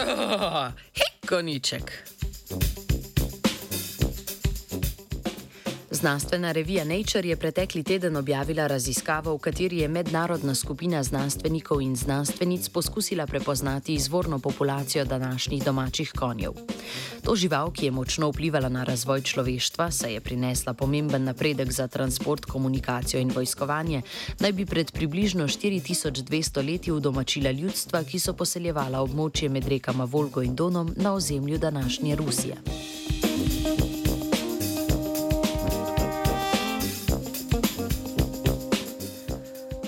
Oh, Znanstvena revija Nature je pretekli teden objavila raziskavo, v kateri je mednarodna skupina znanstvenikov in znanstvenic poskusila prepoznati izvorno populacijo današnjih domačih konjev. To žival, ki je močno vplivala na razvoj človeštva, saj je prinesla pomemben napredek za transport, komunikacijo in vojskovanje, naj bi pred približno 4200 leti udomačila ljudstva, ki so poseljevala območje med rekama Volgo in Donom na ozemlju današnje Rusije.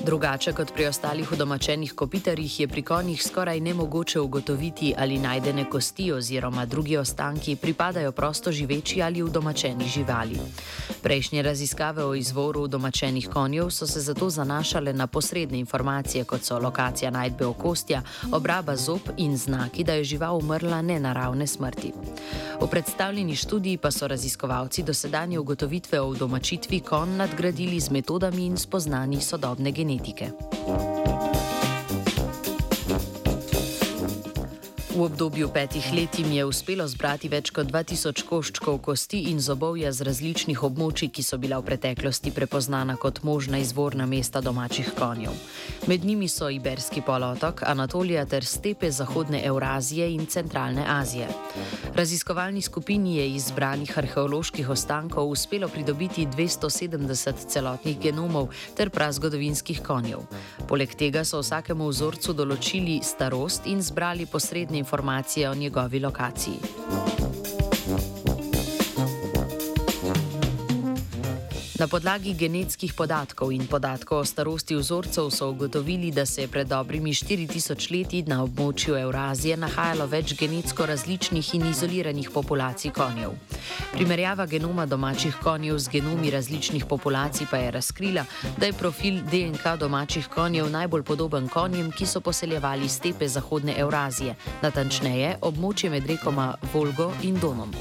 Drugače kot pri ostalih udomačenih kopitarjih je pri konjih skoraj nemogoče ugotoviti, ali najdene kosti oziroma drugi ostanki pripadajo prosto živeči ali udomačeni živali. Prejšnje raziskave o izvoru udomačenih konjev so se zato zanašale na posredne informacije, kot so lokacija najdbe okostja, obraba zob in znaki, da je žival umrla nenaravne smrti. V predstavljeni študiji pa so raziskovalci dosedanje ugotovitve o udomačitvi konj nadgradili z metodami in spoznanji sodobne genetike. genética. V obdobju petih let jim je uspelo zbrati več kot 2000 koščkov kosti in zobovja z različnih območij, ki so bila v preteklosti prepoznana kot možna izvorna mesta domačih konjev. Med njimi so Iberski polotok, Anatolija ter stepe Zahodne Eurazije in Centralne Azije. Raziskovalni skupini je iz zbranih arheoloških ostankov uspelo pridobiti 270 celotnih genomov ter prazgodovinskih konjev. Poleg tega so vsakemu vzorcu določili starost in zbrali posredne informacije o njegovi lokaciji. Na podlagi genetskih podatkov in podatkov o starosti vzorcev so ugotovili, da se je pred dobrimi 4000 leti na območju Eurazije nahajalo več genetsko različnih in izoliranih populacij konjev. Primerjava genoma domačih konjev z genomi različnih populacij pa je razkrila, da je profil DNK domačih konjev najbolj podoben konjem, ki so poseljevali stepe Zahodne Eurazije, natančneje območje med rekoma Volgo in Donom.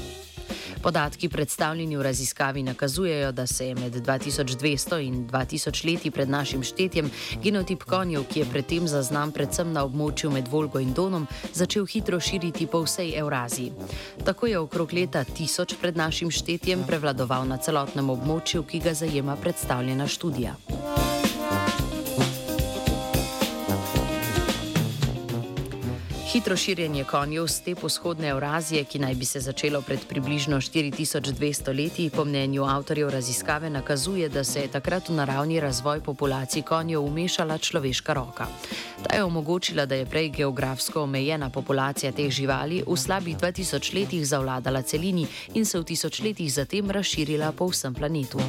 Podatki predstavljeni v raziskavi nakazujejo, da se je med 2200 in 2000 leti pred našim štetjem genotip konjev, ki je predtem zaznan predvsem na območju med Volgo in Donom, začel hitro širiti po vsej Euraziji. Tako je okrog leta 1000 pred našim štetjem prevladoval na celotnem območju, ki ga zajema predstavljena študija. Hitro širjenje konjev z te vzhodne Eurazije, ki naj bi se začelo pred približno 4200 leti, po mnenju avtorjev raziskave nakazuje, da se je takrat v naravni razvoj populacij konjev umešala človeška roka. Ta je omogočila, da je prej geografsko omejena populacija teh živali v slabih 2000 letih zavladala celini in se v tisočletjih zatem razširila po vsem planetu.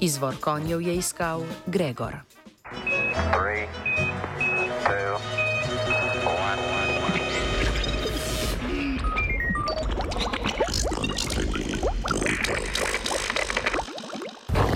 Izvor konjev je iskal Gregor. three,